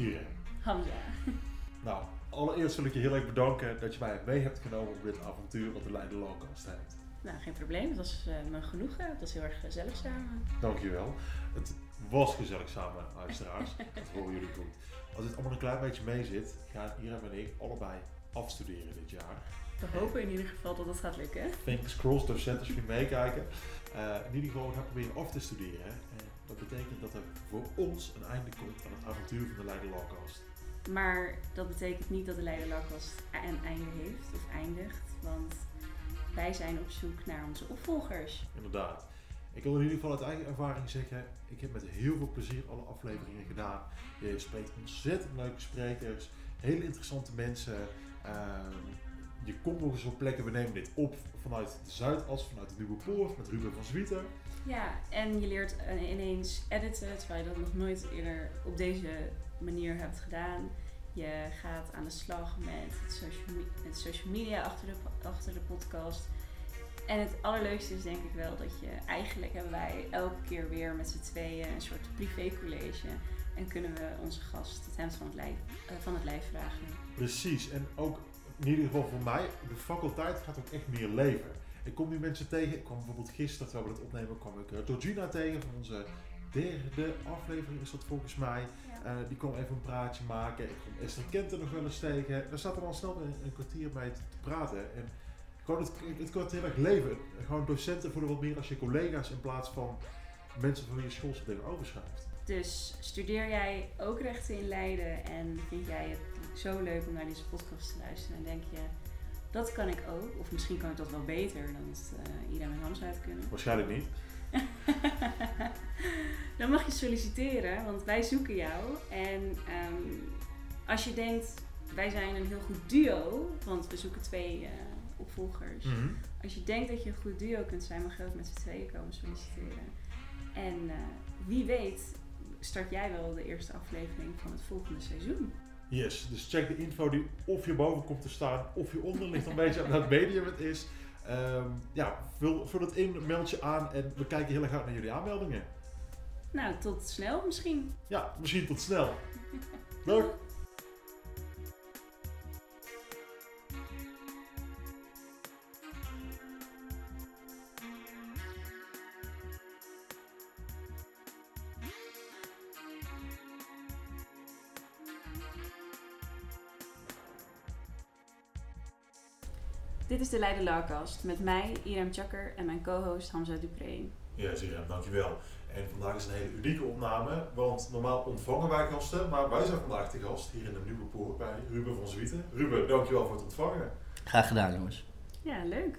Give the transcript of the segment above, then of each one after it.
Irene. Hamza. Nou, allereerst wil ik je heel erg bedanken dat je mij mee hebt genomen op dit avontuur wat de Leiden Lowcast heeft. Nou, geen probleem. Het was uh, me genoegen. Het was heel erg gezellig samen. Dankjewel. Het was gezellig samen, luisteraars. dat horen jullie goed. Als dit allemaal een klein beetje mee zit, gaan Irene en ik allebei afstuderen dit jaar. We hopen in ieder geval dat het gaat lukken. Fingers crossed, docenten als jullie meekijken. Uh, in ieder geval gaan proberen af te studeren. En dat betekent dat er voor ons een einde komt aan het avontuur van de Leiden Lawcast. Maar dat betekent niet dat de Leiden Lawcast een einde heeft of eindigt. Want wij zijn op zoek naar onze opvolgers. Inderdaad. Ik wil in ieder geval uit eigen ervaring zeggen, ik heb met heel veel plezier alle afleveringen gedaan. Je spreekt ontzettend leuke sprekers, hele interessante mensen. Uh, je komt nog eens op plekken, we nemen dit op vanuit de Zuidas, vanuit de Nieuwe Poort, met Ruben van Zwieten. Ja, en je leert eh, ineens editen, terwijl je dat nog nooit eerder op deze manier hebt gedaan. Je gaat aan de slag met social, met social media achter de, achter de podcast. En het allerleukste is denk ik wel dat je eigenlijk hebben wij elke keer weer met z'n tweeën een soort privécollege. En kunnen we onze gast het hemd van het, lijf, uh, van het lijf vragen. Precies, en ook in ieder geval voor mij, de faculteit gaat ook echt meer leven. Ik kom nu mensen tegen, ik kwam bijvoorbeeld gisteren terwijl we het opnemen, kwam ik uh, Georgina tegen van onze derde aflevering is dat volgens mij. Ja. Uh, die kwam even een praatje maken. Ik kwam Esther Kenten nog wel eens tegen. Daar staat er al snel een, een kwartier bij te, te, praten. En gewoon het, het kan heel erg leven. Gewoon docenten voelen wat meer als je collega's in plaats van mensen van wie je school tegenover schrijft. Dus studeer jij ook rechten in Leiden en vind jij het zo leuk om naar deze podcast te luisteren en denk je, dat kan ik ook, of misschien kan ik dat wel beter dan het uh, Ida en Hams uit kunnen. Waarschijnlijk niet. dan mag je solliciteren, want wij zoeken jou. En um, als je denkt, wij zijn een heel goed duo, want we zoeken twee uh, opvolgers. Mm -hmm. Als je denkt dat je een goed duo kunt zijn, mag je ook met z'n tweeën komen solliciteren. En uh, wie weet, start jij wel de eerste aflevering van het volgende seizoen. Yes, dus check de info die of je boven komt te staan of je onder ligt, een beetje aan welk medium het is. Um, ja, vul, vul het in, meld je aan en we kijken heel erg uit naar jullie aanmeldingen. Nou, tot snel misschien. Ja, misschien tot snel. Dag. Dit is de Leiden Lawcast met mij, Irem Chakker en mijn co-host Hamza Dupré. Ja, Irem, dankjewel. En vandaag is een hele unieke opname, want normaal ontvangen wij gasten, maar wij zijn vandaag de gast hier in de Nieuwe Poort bij Ruben van Zwieten. Ruben, dankjewel voor het ontvangen. Graag gedaan, jongens. Ja, leuk.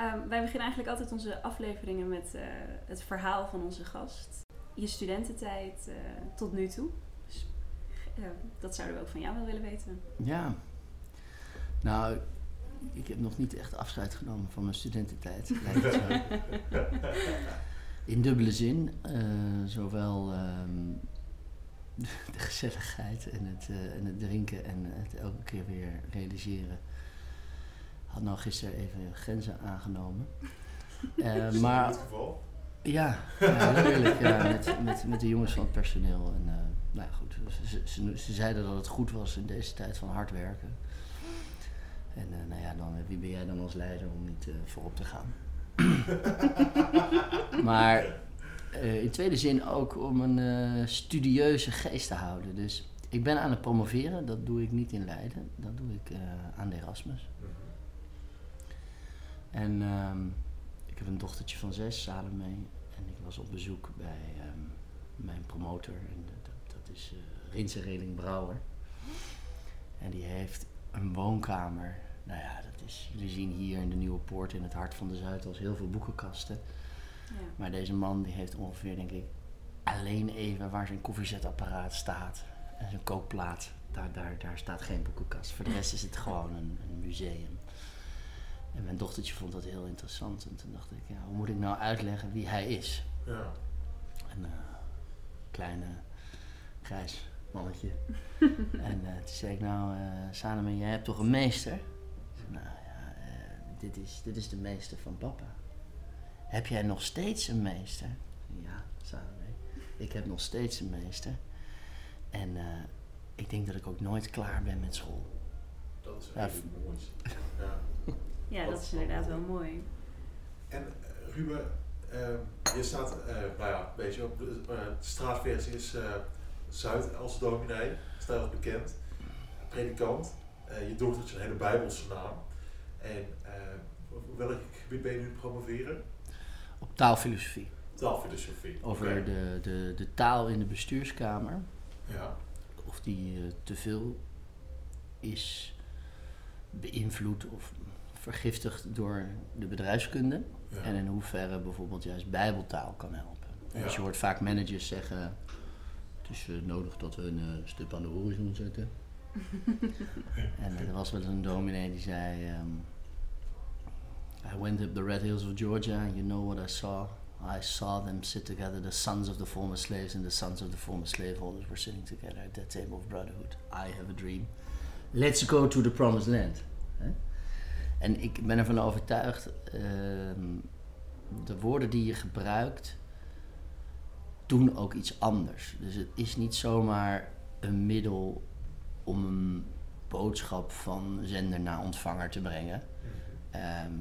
Um, wij beginnen eigenlijk altijd onze afleveringen met uh, het verhaal van onze gast. Je studententijd uh, tot nu toe. Dus, uh, dat zouden we ook van jou wel willen weten. Ja. Nou, ik heb nog niet echt afscheid genomen van mijn studententijd. Lijkt het zo. In dubbele zin. Uh, zowel um, de gezelligheid en het, uh, en het drinken en het elke keer weer realiseren. Had nou gisteren even grenzen aangenomen. Uh, maar, geval? Ja, ja natuurlijk. Ja, met, met, met de jongens van het personeel. En, nou ja, goed, ze, ze, ze zeiden dat het goed was in deze tijd van hard werken. En uh, nou ja, dan, wie ben jij dan als leider om niet uh, voorop te gaan? maar uh, in tweede zin ook om een studieuze geest te houden. Dus ik ben aan het promoveren, dat doe ik niet in Leiden, dat doe ik aan de Erasmus. En um, ik heb een dochtertje van zes, Salome, en ik was op bezoek bij um, mijn promotor, en dat, dat is Rinse Reling Brouwer. En die heeft een woonkamer. Nou ja, dat is, jullie zien hier in de Nieuwe Poort in het hart van de Zuidas heel veel boekenkasten. Ja. Maar deze man die heeft ongeveer, denk ik, alleen even waar zijn koffiezetapparaat staat en zijn kookplaat. Daar, daar, daar staat geen boekenkast. Voor de rest is het gewoon een, een museum. En mijn dochtertje vond dat heel interessant. En toen dacht ik, ja, hoe moet ik nou uitleggen wie hij is? Ja. Een uh, kleine, grijs mannetje. en uh, toen zei ik, nou, uh, Salome, jij hebt toch een meester? Zei, nou ja, uh, dit, is, dit is de meester van papa. Heb jij nog steeds een meester? Ja, Salome, ik heb nog steeds een meester. En denk dat ik ook nooit klaar ben met school. Dat is Ja, heel moois. Ja. Ja, dat is inderdaad wel mooi. En eh, Ruben, eh, je staat, eh nou ja, weet je, op de eh, straatversie is eh, Zuid als dominee, als bekend, predikant. Eh, je dochtertje een hele bijbelse naam. En eh, op welk gebied ben je nu promoveren? Op taalfilosofie. Taalfilosofie. Over de, de, de taal in de bestuurskamer. Ja. Of die eh, te veel is beïnvloed of vergiftigd door de bedrijfskunde. ja. En in hoeverre bijvoorbeeld juist bijbeltaal kan helpen. Ja. Dus je hoort vaak managers zeggen... Is eh, nodig dat we een eh, stip aan de horizon zetten. en eh, er was wel eens een dominee die zei... ehm, I went up the red hills of Georgia and you know what I saw? I saw them sit together, the sons of the former slaves and the sons of the former slaveholders were sitting together at that table of brotherhood. I have a dream. Let's go to the promised land. Hè? En ik ben ervan overtuigd, ehm, de woorden die je gebruikt doen ook iets anders. Dus het is niet zomaar een middel om een boodschap van zender naar ontvanger te brengen. Ehm,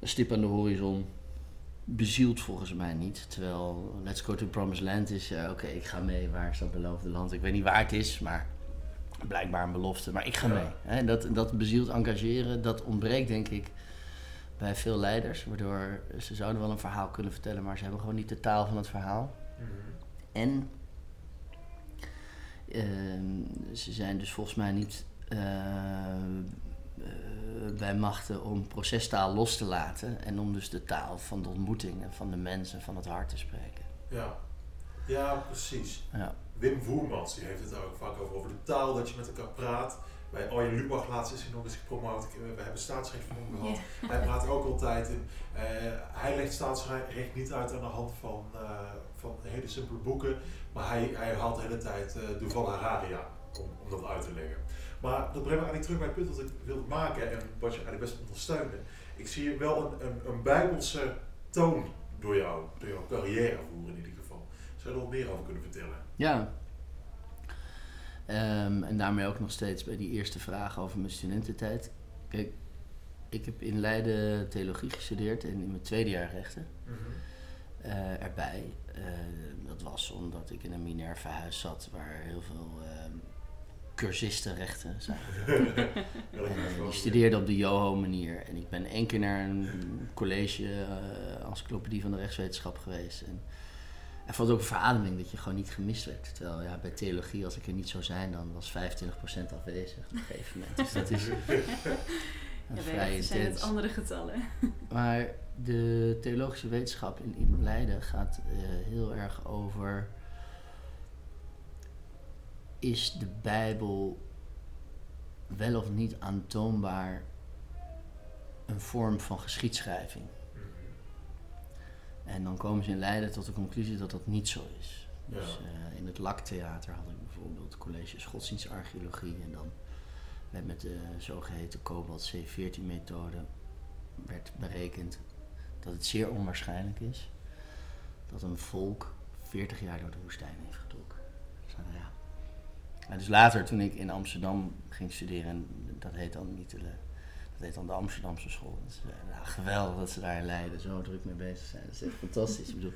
een stip aan de horizon bezielt volgens mij niet. Terwijl Let's Go to Promised Land is, ja, oké, ik ga mee. Waar is dat beloofde land? Ik weet niet waar het is, maar blijkbaar een belofte. Maar ik ga Ja. mee. Dat, dat bezield engageren, dat ontbreekt denk ik bij veel leiders. Waardoor ze zouden wel een verhaal kunnen vertellen, maar ze hebben gewoon niet de taal van het verhaal. Mhm. En ehm, ze zijn dus volgens mij niet eh, eh, bij machten om procestaal los te laten. En om dus de taal van de ontmoeting en van de mensen, van het hart te spreken. Ja. ja, precies. Ja. Wim Voermans die heeft het ook vaak over, over de taal, dat je met elkaar praat. Bij Arjen Lubach laatst is hij nog eens gepromoot. We hebben staatsrecht van hem gehad. Hij praat ook altijd in. eh, hij legt staatsrecht niet uit aan de hand van, eh, van hele simpele boeken. Maar hij, hij haalt de hele tijd uh, Duval Harari aan om, om dat uit te leggen. Maar dat brengt me eigenlijk terug bij het punt dat ik wil maken en wat je eigenlijk best ondersteunde. Ik zie wel een, een, een bijbelse toon door, jou, door jouw carrière voeren in ieder geval. Zou je er wat meer over kunnen vertellen? Ja. Ehm, en daarmee ook nog steeds bij die eerste vraag over mijn studententijd. Kijk, ik heb in Leiden theologie gestudeerd en in mijn tweede jaar rechten. eh, erbij. Eh, dat was omdat ik in een Minerva-huis zat waar heel veel ehm cursistenrechten zaten. Ja, dat En, die studeerde op de Joho-manier. En ik ben één keer naar een college, eh encyclopedie van de rechtswetenschap geweest. En ik vond ook een verademing dat je gewoon niet gemist werd. Terwijl ja, bij theologie, als ik er niet zou zijn, dan was 25% afwezig op een gegeven moment. Dus dat is Ja, vrij zijn het andere getallen. Maar de theologische wetenschap in, in Leiden gaat eh, heel erg over... Is de Bijbel wel of niet aantoonbaar een vorm van geschiedschrijving? En dan komen ze in Leiden tot de conclusie dat dat niet zo is. Ja. Dus eh, in het LAK-theater had ik bijvoorbeeld colleges godsdienstarcheologie en dan werd met de zogeheten Cobalt C14-methode werd berekend dat het zeer onwaarschijnlijk is dat een volk 40 jaar door de woestijn heeft getrokken. Dus, nou ja. Dus later, toen ik in Amsterdam ging studeren, en dat heet dan niet de, dat heet dan de Amsterdamse school. Dus, nou, geweldig dat ze daar in Leiden zo druk mee bezig zijn. Dat is echt fantastisch. Ik bedoel,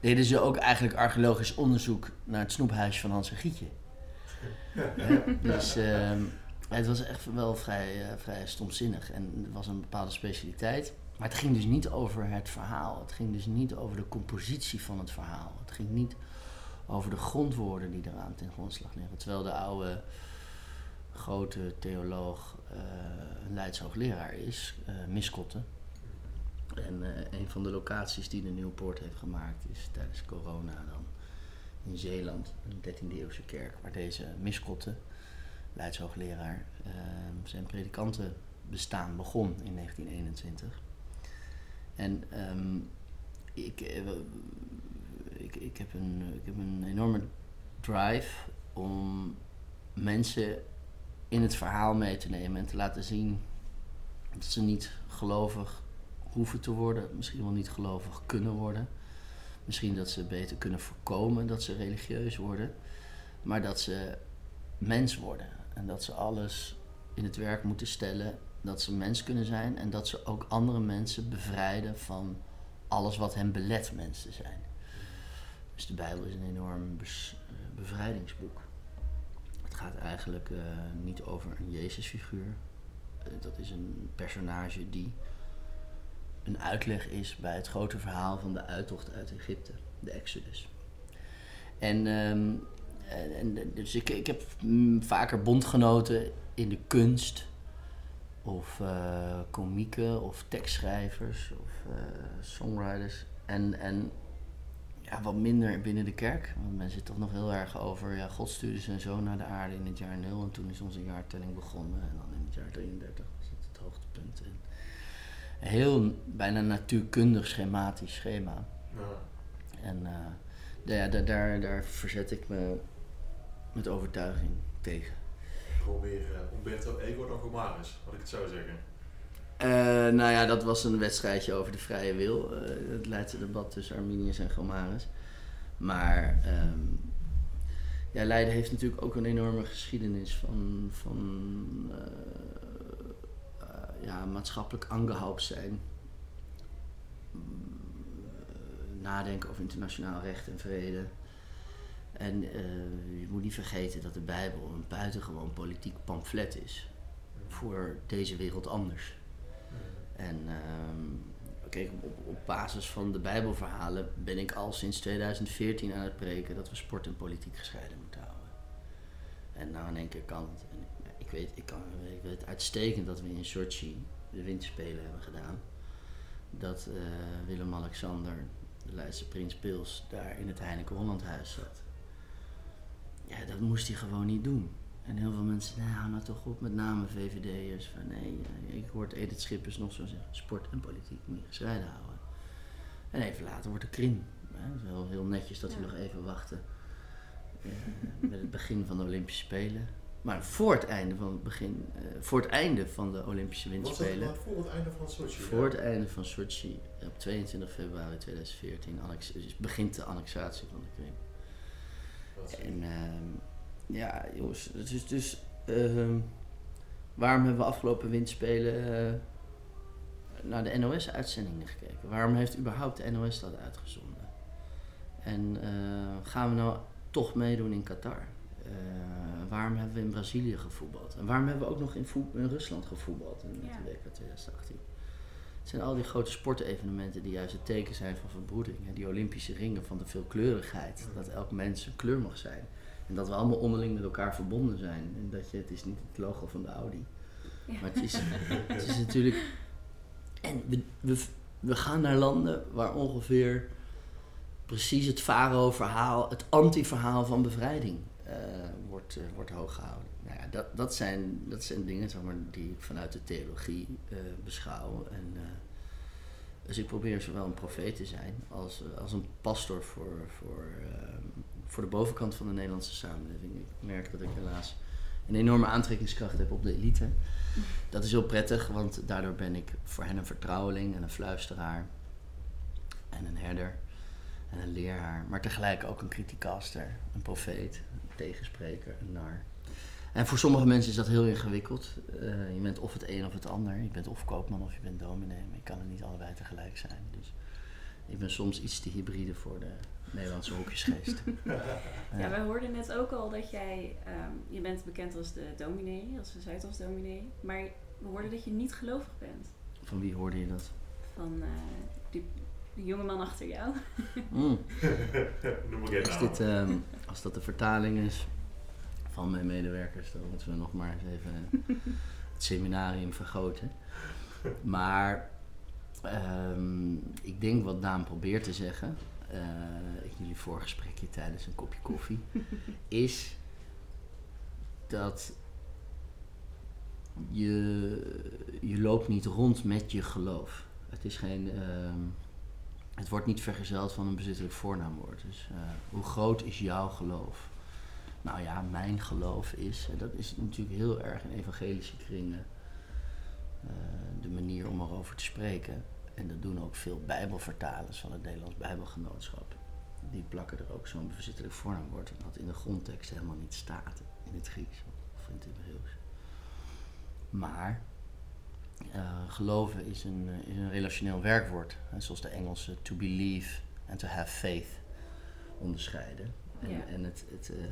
deden ze ook eigenlijk archeologisch onderzoek naar het snoephuisje van Hans en Gietje. Ja, dus ehm, het was echt wel vrij, eh, vrij stomzinnig. En er was een bepaalde specialiteit. Maar het ging dus niet over het verhaal. Het ging dus niet over de compositie van het verhaal. Het ging niet over de grondwoorden die eraan ten grondslag liggen. Terwijl de oude grote theoloog hoogleraar is, eh Miskotte. En eh, een van de locaties die de Nieuwpoort heeft gemaakt is tijdens corona dan in Zeeland, een 13e eeuwse kerk, waar deze Miskotte, Leids hoogleraar, eh, zijn predikanten bestaan begon in 1921. En ehm, ik, ik, ik, heb een, ik heb een enorme drive om mensen in het verhaal mee te nemen en te laten zien dat ze niet gelovig hoeven te worden, misschien wel niet gelovig kunnen worden. Misschien dat ze beter kunnen voorkomen dat ze religieus worden, maar dat ze mens worden. En dat ze alles in het werk moeten stellen. Dat ze mens kunnen zijn. En dat ze ook andere mensen bevrijden van alles wat hen belet mens te zijn. Dus de Bijbel is een enorm bevrijdingsboek. Het gaat eigenlijk eh, niet over een Jezusfiguur. Eh, dat is een personage die een uitleg is bij het grote verhaal van de uittocht uit Egypte, de Exodus. En, ehm, en, dus ik, ik heb mm, vaker bondgenoten in de kunst, of eh komieken, of tekstschrijvers, of songwriters. En, en ja, wat minder binnen de kerk. Want men zit toch nog heel erg over, ja, God stuurde zijn zoon naar de aarde in het jaar 0 en toen is onze jaartelling begonnen. En dan in het jaar 33 was het het hoogtepunt. En een heel bijna natuurkundig schematisch schema. Ja. En eh, ja, daar, daar, daar verzet ik me met overtuiging tegen. Meer eh, Umberto Ego dan Gomaris, wat ik het zou zeggen. Eh, nou ja, dat was een wedstrijdje over de vrije wil. eh, het Leidse debat tussen Arminiërs en Gomaris. Maar ehm, ja, Leiden heeft natuurlijk ook een enorme geschiedenis van, van eh, ja, maatschappelijk angehaupt zijn. Nadenken over internationaal recht en vrede. En je moet niet vergeten dat de Bijbel een buitengewoon politiek pamflet is voor deze wereld anders. En kijk, op, op basis van de Bijbelverhalen ben ik al sinds 2014 aan het preken dat we sport en politiek gescheiden moeten houden. En nou in één keer kan ik, weet, ik, kan, ik weet uitstekend dat we in Sochi de winterspelen hebben gedaan. Dat eh, Willem-Alexander, de Leidse prins Pils, daar in het Heineken Hollandhuis zat. Ja, dat moest hij gewoon niet doen. En heel veel mensen, nou nou toch op, met name VVD'ers. Van nee, eh, ik hoor Edith Schippers nog zo zeggen, sport en politiek moet je gescheiden houden. En even later wordt er krim. Hè. Het is wel heel netjes dat hij Ja. nog even wachtte eh, met het begin van de Olympische Spelen. Maar voor het einde van het begin, eh, voor het einde van de Olympische Was dat Winterspelen, voor het einde van Sochi? voor het einde van Sochi, op 22 februari 2014, annex- dus begint de annexatie van de Krim. En ehm, ja, jongens, het is dus. ehm, waarom hebben we afgelopen winterspelen eh, naar de NOS-uitzendingen gekeken? Waarom heeft überhaupt de NOS dat uitgezonden? En eh, gaan we nou toch meedoen in Qatar? Eh, waarom hebben we in Brazilië gevoetbald? En waarom hebben we ook nog in, Rusland gevoetbald in Ja. de WK 2018? Het zijn al die grote sportevenementen die juist het teken zijn van verbroeding. Hè? Die Olympische ringen van de veelkleurigheid. Dat elk mens een kleur mag zijn. En dat we allemaal onderling met elkaar verbonden zijn. En dat je, het is niet het logo van de Audi. Ja. Maar het is, het is natuurlijk... En we, we, we gaan naar landen waar ongeveer precies het Faro-verhaal, het anti-verhaal van bevrijding eh, wordt, eh, wordt hooggehouden. Nou ja, dat, dat, zijn, dat zijn dingen zeg maar, die ik vanuit de theologie eh, beschouw. En, dus ik probeer zowel een profeet te zijn als, als een pastor voor, voor, ehm, voor de bovenkant van de Nederlandse samenleving. Ik merk dat ik helaas een enorme aantrekkingskracht heb op de elite. Dat is heel prettig, want daardoor ben ik voor hen een vertrouweling en een fluisteraar en een herder en een leraar, maar tegelijk ook een criticaster, een profeet, een tegenspreker, een nar. En voor sommige mensen is dat heel ingewikkeld. Eh, je bent of het een of het ander. Je bent of koopman of je bent dominee. Maar je kan er niet allebei tegelijk zijn. Dus ik ben soms iets te hybride voor de Nederlandse hokjesgeest. Ja, wij hoorden net ook al dat jij, ehm, je bent bekend als de dominee, als de Zuidas dominee. Maar we hoorden dat je niet gelovig bent. Van wie hoorde je dat? Van eh, die, die jonge man achter jou. Mm. Noem maar geen Als, dit, ehm, als dat de vertaling is van mijn medewerkers, dan moeten we nog maar eens even het seminarium vergroten. Maar ehm, ik denk wat Daan probeert te zeggen, eh, in jullie voorgesprekje tijdens een kopje koffie, is dat je, je loopt niet rond met je geloof. Het is geen. ehm, het wordt niet vergezeld van een bezittelijk voornaamwoord. Dus eh, hoe groot is jouw geloof? Nou ja, mijn geloof is, en dat is natuurlijk heel erg in evangelische kringen eh, de manier om erover te spreken. En dat doen ook veel Bijbelvertalers van het Nederlands Bijbelgenootschap. die plakken er ook zo'n bezittelijk vormwoord. Wat in de grondtekst helemaal niet staat in het Grieks of in het Hebreeuws. Maar uh, geloven is een, is een relationeel werkwoord. Hè, zoals de Engelse to believe en to have faith onderscheiden. En, Ja. en het, het, uh,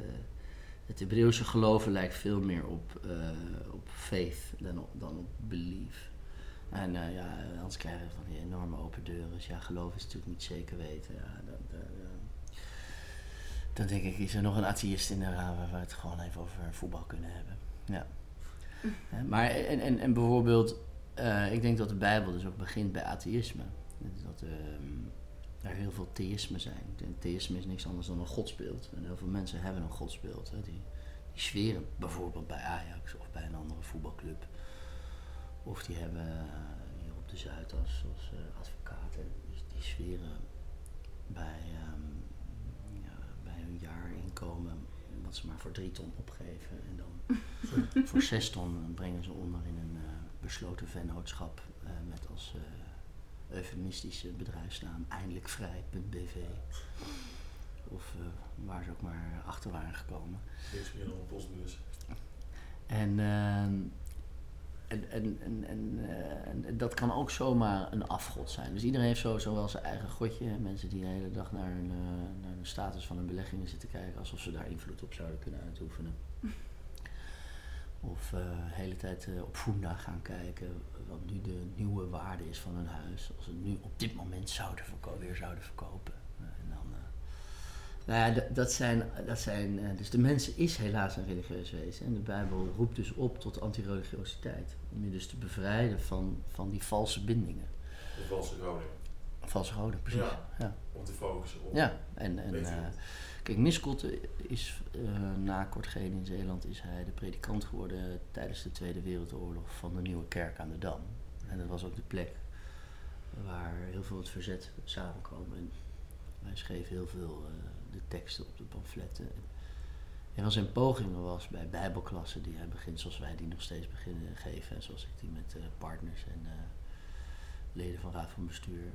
het Hebreeuwse geloven lijkt veel meer op, op faith dan op, dan op belief. En ja, anders krijgen we van die enorme open deuren. Dus ja, geloof is natuurlijk niet zeker weten. Ja, dan, dan, dan denk ik, is er nog een atheïst in de raad waar we het gewoon even over voetbal kunnen hebben. Ja. Maar en, en, en bijvoorbeeld, uh, ik denk dat de Bijbel dus ook begint bij atheïsme. Dat uh, er heel veel theïsme zijn. En theïsme is niks anders dan een godsbeeld. En heel veel mensen hebben een godsbeeld. Hè. Die, die zweren bijvoorbeeld bij Ajax of bij een andere voetbalclub. Of die hebben uh, hier op de Zuidas als advocaten. Dus die zweren bij, um, ja, bij hun jaarinkomen wat ze maar voor drie ton opgeven. En dan voor zes ton brengen ze onder in een uh, besloten vennootschap uh, met als uh, eufemistische bedrijfsnaam eindelijkvrij.bv. Of waar ze ook maar achter waren gekomen. Niks meer dan een postbus. En, ehm, en, en, en, en, en, dat kan ook zomaar een afgod zijn. Dus iedereen heeft zo, zo wel zijn eigen godje. Mensen die de hele dag naar, een, naar de status van hun beleggingen zitten kijken alsof ze daar invloed op zouden kunnen uitoefenen. Of uh, de hele tijd uh, op Funda gaan kijken wat nu de nieuwe waarde is van hun huis. Als ze het nu op dit moment zouden verko weer zouden verkopen. Nou ja, dat zijn, dat zijn dus de mens is helaas een religieus wezen. En de Bijbel roept dus op tot antireligiositeit. Om je dus te bevrijden van, van die valse bindingen. De valse goden. Valse goden, precies. Ja, ja. Om te focussen op. Ja, en, en Kijk, Miskot is uh, na Kortgene in Zeeland is hij de predikant geworden tijdens de Tweede Wereldoorlog van de Nieuwe Kerk aan de Dam. En dat was ook de plek waar heel veel het verzet samenkwam. En hij schreef heel veel uh, de teksten op de pamfletten. En een van zijn pogingen was bij bijbelklassen die hij begint zoals wij die nog steeds beginnen geven. En zoals ik die met uh, partners en leden van raad van bestuur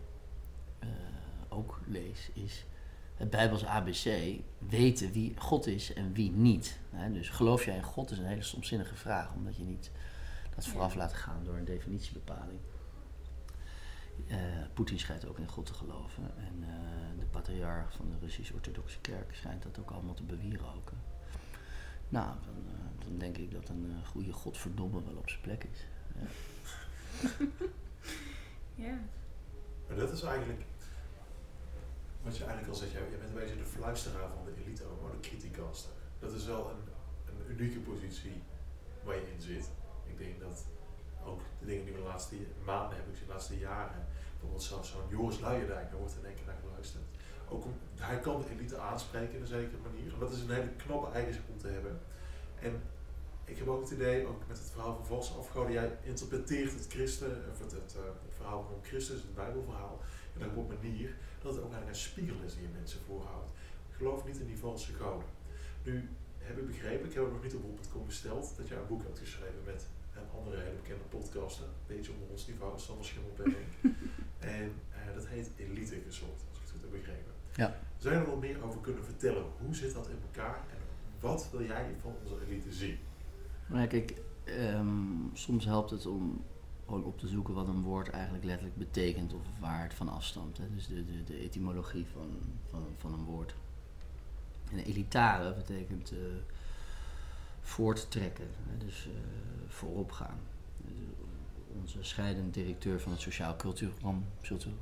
ook lees, is het Bijbels ABC weten wie God is en wie niet. Hè? Dus geloof jij in God is een hele stomzinnige vraag, omdat je niet dat vooraf laat gaan door een definitiebepaling. Uh, Poetin schijnt ook in God te geloven en uh, de patriarch van de Russisch-Orthodoxe Kerk schijnt dat ook allemaal te bewieroken. Nou, dan, uh, dan denk ik dat een goede godverdomme wel op zijn plek is. Ja. ja. Maar dat is eigenlijk wat je eigenlijk al zegt, je bent een beetje de fluisteraar van de elite, maar de criticaster. Dat is wel een, een unieke positie waar je in zit. Ik denk dat ook de dingen die we de laatste maanden hebben, de laatste jaren, bijvoorbeeld zelfs zo'n Joris Luijendijk, daar wordt in één keer naar geluisterd. Ook hij kan de elite aanspreken in een zekere manier. En dat is een hele knappe eigenschap om te hebben. En ik heb ook het idee, ook met het verhaal van valse afgoden, jij interpreteert het christen, of het, het, uh, het verhaal van Christus, het Bijbelverhaal, en op een manier dat het ook eigenlijk een spiegel is die je mensen voorhoudt. Geloof niet in die valse goden. Nu heb ik begrepen, ik heb het nog niet op op.com besteld, dat jij een boek hebt geschreven met andere hele bekende podcaster, een beetje onder ons niveau, Sander Schimmelpenning. en uh, dat heet Elite Gezond, als ik het goed heb begrepen. Ja. Zou je er wat meer over kunnen vertellen? Hoe zit dat in elkaar en wat wil jij van onze elite zien? Nou, kijk, um, soms helpt het om gewoon op te zoeken wat een woord eigenlijk letterlijk betekent of waar het van afstamt. Hè. Dus de, de, de etymologie van, van, van een woord. En elitare betekent uh, voorttrekken, dus uh, voorop gaan. Onze scheidend directeur van het Sociaal Cultuurplan,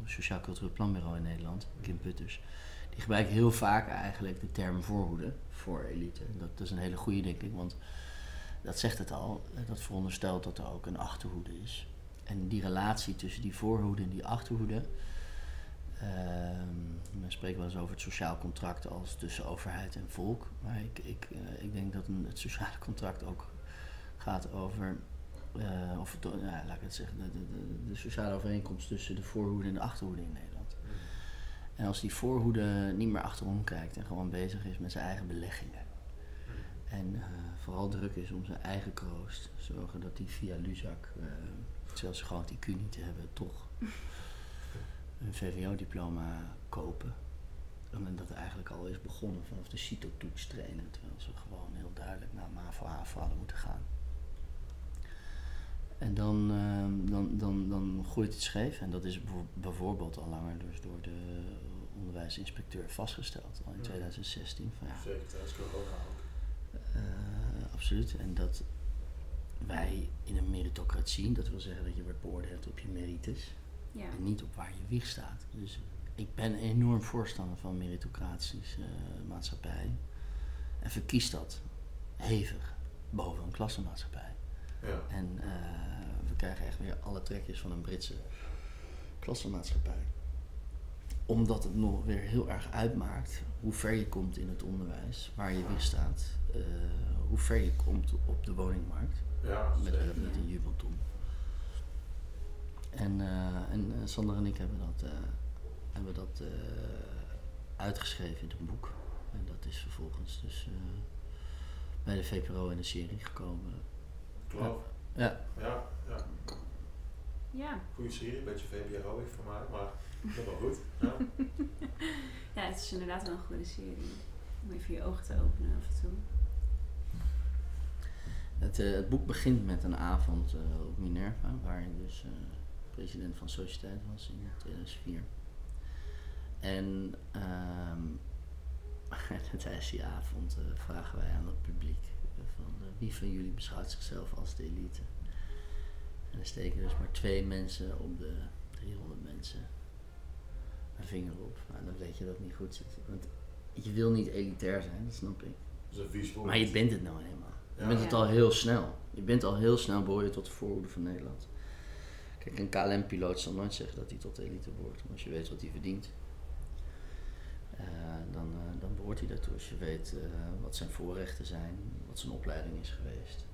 Sociaal Cultureel Planbureau in Nederland, Kim Putters, die gebruikt heel vaak eigenlijk de term voorhoede voor elite. Dat, dat is een hele goede, denk ik, want dat zegt het al, dat veronderstelt dat er ook een achterhoede is. En die relatie tussen die voorhoede en die achterhoede. Uh, men spreekt wel eens over het sociaal contract als tussen overheid en volk. Maar ik, ik, uh, ik denk dat een, het sociale contract ook gaat over. Uh, of ja, laat ik het zeggen, de, de, de, sociale overeenkomst tussen de voorhoede en de achterhoede in Nederland. Mm. En als die voorhoede niet meer achterom kijkt en gewoon bezig is met zijn eigen beleggingen. Mm. En vooral druk is om zijn eigen kroost, zorgen dat die via Luzak terwijl ze gewoon het IQ niet hebben, toch een VWO-diploma kopen. En dat eigenlijk al is begonnen vanaf de CITO-toets trainen. Terwijl ze gewoon heel duidelijk naar MAVO HAVO hadden moeten gaan. En dan, ehm, dan, dan, dan groeit het scheef. En dat is bijvo- bijvoorbeeld al langer dus door de onderwijsinspecteur vastgesteld. Al in Ja. 2016. Van, ja, Zeker tijdens corona ook. eh, absoluut. En dat wij in een meritocratie, dat wil zeggen dat je wordt beoordeeld op je merites Ja. en niet op waar je wieg staat. Dus ik ben enorm voorstander van meritocratische eh, maatschappij en verkies dat hevig boven een klassenmaatschappij. Ja. En eh, we krijgen echt weer alle trekjes van een Britse klassenmaatschappij. Omdat het nog weer heel erg uitmaakt hoe ver je komt in het onderwijs, waar je weer staat, eh, hoe ver je komt op de woningmarkt Ja, met, met een jubelton. En, eh, en eh, Sander en ik hebben dat, eh, hebben dat eh, uitgeschreven in een boek. En dat is vervolgens dus eh, bij de VPRO in de serie gekomen. Geloof. Ja, Ja, ja. Ja. Goede serie, een beetje VPRO ik voor mij, maar dat is wel goed. Ja. ja, het is inderdaad wel een goede serie. Om even je ogen te openen af en toe. het, eh, het boek begint met een avond eh, op Minerva, waar je dus eh, president van Sociëteit was in 2004. En tijdens die avond vragen wij aan het publiek eh, van eh, wie van jullie beschouwt zichzelf als de elite. En er steken dus maar twee mensen op de 300 mensen een vinger op. Nou, dan weet je dat het niet goed zit. Want je wil niet elitair zijn, dat snap ik. Dat is een. Maar je bent het nou eenmaal. Je Ja. bent het al heel snel. Je bent al heel snel behoor je tot de voorhoede van Nederland. Kijk, een KLM-piloot zal nooit zeggen dat hij tot de elite behoort. Maar als je weet wat hij verdient, eh, dan, eh, dan behoort hij daartoe. Als je weet eh, wat zijn voorrechten zijn, wat zijn opleiding is geweest.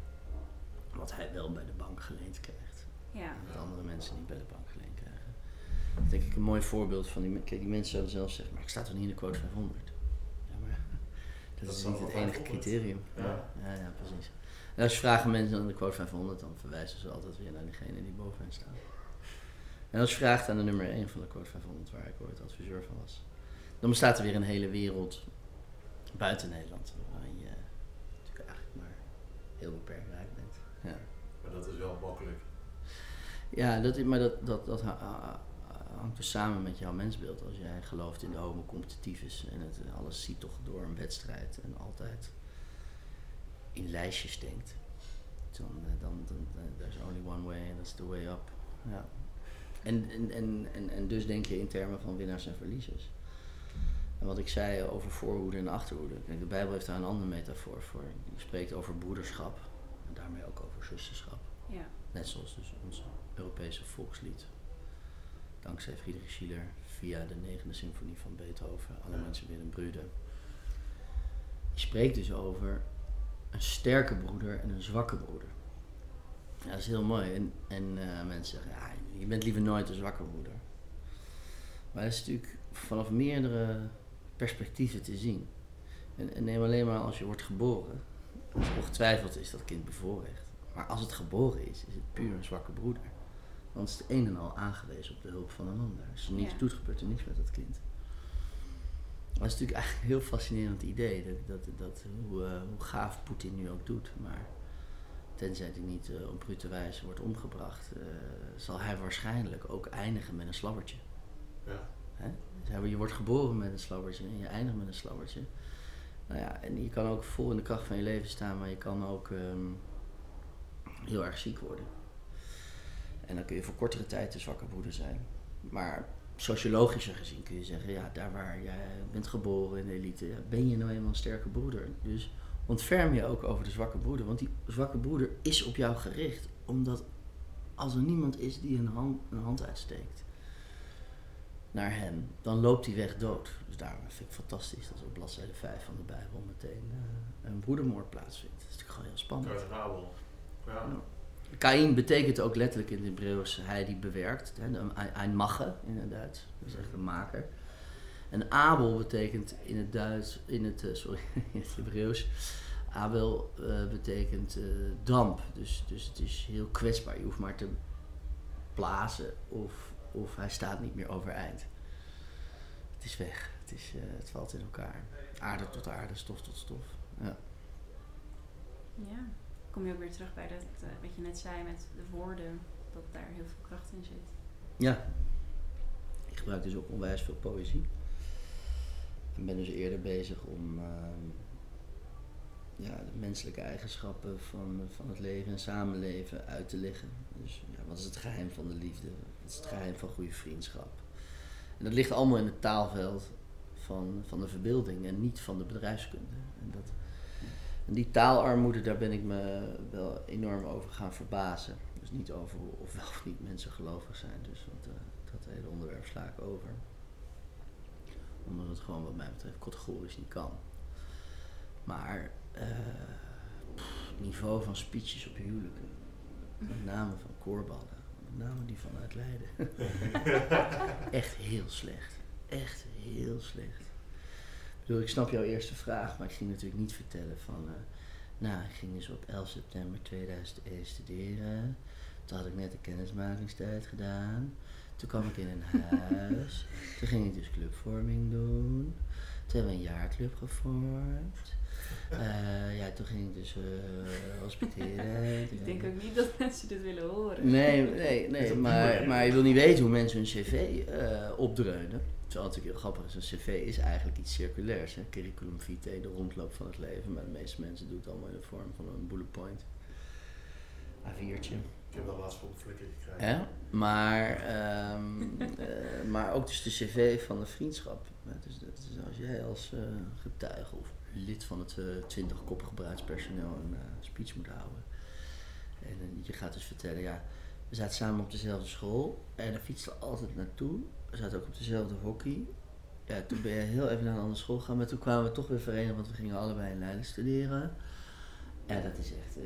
Wat hij wel bij de bank geleend krijgt. Ja. En wat andere mensen niet bij de bank geleend krijgen. Dat is denk ik een mooi voorbeeld van die, kijk, die mensen zouden zelf zeggen, maar ik sta toch niet in de quote 500? Ja, maar dat, Dat is niet wel het enige 500. criterium. Ja. Ja, ja, ja, precies. En als je vragen mensen aan de quote 500, dan verwijzen ze altijd weer naar degene die bovenaan staat. En als je vraagt aan de nummer 1 van de quote 500, waar ik ooit adviseur van was, dan bestaat er weer een hele wereld buiten Nederland, waarin je natuurlijk eigenlijk maar heel beperkt rijk bent. Ja. Maar dat is wel makkelijk. Ja, dat, is- maar dat, dat, dat ha- ha- hangt dus samen met jouw mensbeeld. Als jij gelooft in de homo competitivus en het, alles ziet toch door een wedstrijd en altijd in lijstjes denkt, dan, eh, dan, dan, dan there's only one way and that's the way up. Ja. En, en, en, en, en dus denk je in termen van winnaars en verliezers. En wat ik zei over voorhoede en achterhoede. Kijk, de Bijbel heeft daar een andere metafoor voor. Die spreekt over broederschap en daarmee ook over zusterschap. Ja. Net zoals dus ons Europese volkslied. Dankzij Friedrich Schiller via de negende symfonie van Beethoven, alle Ja. mensen weer een brüder. Je spreekt dus over een sterke broeder en een zwakke broeder. Ja, dat is heel mooi. En, en eh, mensen zeggen, ja, je bent liever nooit een zwakke broeder. Maar dat is natuurlijk vanaf meerdere perspectieven te zien. En, en neem alleen maar als je wordt geboren. Ongetwijfeld is dat kind bevoorrecht. Maar als het geboren is, is het puur een zwakke broeder. Want het is het een en al aangewezen op de hulp van een ander. Als je niets Ja. doet, gebeurt er niks met dat kind. Dat is natuurlijk eigenlijk een heel fascinerend idee. Dat, dat, dat, hoe, eh, hoe gaaf Poetin nu ook doet. Maar tenzij hij niet eh, op brute wijze wordt omgebracht, eh, zal hij waarschijnlijk ook eindigen met een slabbertje. Ja. Hè? Dus je wordt geboren met een slabbertje en je eindigt met een slabbertje. Nou ja, en je kan ook vol in de kracht van je leven staan, maar je kan ook ehm, heel erg ziek worden. En dan kun je voor kortere tijd een zwakke broeder zijn. Maar sociologischer gezien kun je zeggen, ja, daar waar jij bent geboren in de elite, ben je nou eenmaal een sterke broeder. Dus ontferm je ook over de zwakke broeder, want die zwakke broeder is op jou gericht. Omdat als er niemand is die een hand, een hand uitsteekt naar hem, dan loopt hij weg dood. Dus daarom vind ik fantastisch dat op bladzijde 5 van de Bijbel meteen eh, een broedermoord plaatsvindt. Dat is natuurlijk gewoon heel spannend. Kruid en Abel. Ja. Ja. Kain betekent ook letterlijk in het Hebreeuws hij die bewerkt. Hè, een- magge in het Duits. Dat is echt een maker. En Abel betekent in het Duits, in het, eh, sorry, in het Hebreeuws. Abel eh, betekent eh, damp. Dus, dus het is heel kwetsbaar. Je hoeft maar te blazen of, of hij staat niet meer overeind. Het is weg. Het is, het valt in elkaar. Aarde tot aarde, stof tot stof. Ja. Ja. Kom je ook weer terug bij dat, eh, wat je net zei met de woorden, dat daar heel veel kracht in zit. Ja. Ik gebruik dus ook onwijs veel poëzie. En ben dus eerder bezig om ehm, ja, de menselijke eigenschappen van, van het leven en samenleven uit te leggen. Dus ja, wat is het geheim van de liefde? Wat is het geheim van goede vriendschap? En dat ligt allemaal in het taalveld van, van de verbeelding en niet van de bedrijfskunde. En, dat, die taalarmoede, daar ben ik me wel enorm over gaan verbazen. Dus niet over of wel of niet mensen gelovig zijn. Dus want, eh, dat hele onderwerp sla ik over. Omdat het gewoon wat mij betreft categorisch niet kan. Maar het niveau van speeches op huwelijken. Met name van koorballen. Met name die vanuit Leiden. Echt heel slecht. Echt heel slecht. Ik bedoel, ik snap jouw eerste vraag, maar ik ging natuurlijk niet vertellen van... eh, nou, ik ging dus op 11 september 2001 studeren. Toen had ik net de kennismakingstijd gedaan. Toen kwam ik in een huis. Toen ging ik dus clubvorming doen. Toen hebben we een jaarclub gevormd. Eh, ja, toen ging ik dus eh hospiteren. Ik denk ook niet dat mensen dit willen horen. Nee, nee, nee maar, maar je wil niet weten hoe mensen hun cv eh opdreunen. Het natuurlijk heel grappig is, een cv is eigenlijk iets circulairs. Hè? Curriculum vitae, de rondloop van het leven. Maar de meeste mensen doen het allemaal in de vorm van een bullet point. A4'tje. Ik heb wel laatst een flikker gekregen. Hè? Maar, ehm, eh, maar ook dus de cv van de vriendschap. Dus, dat is als jij als eh, getuige of lid van het twintigkoppige bruidspersoneel een eh, speech moet houden. En eh, je gaat dus vertellen, ja, we zaten samen op dezelfde school en daar fietsten we altijd naartoe. We zaten ook op dezelfde hockey. Ja, toen ben je heel even naar een andere school gegaan, maar toen kwamen we toch weer verenigen, want we gingen allebei in Leiden studeren. Ja, dat is echt. eh,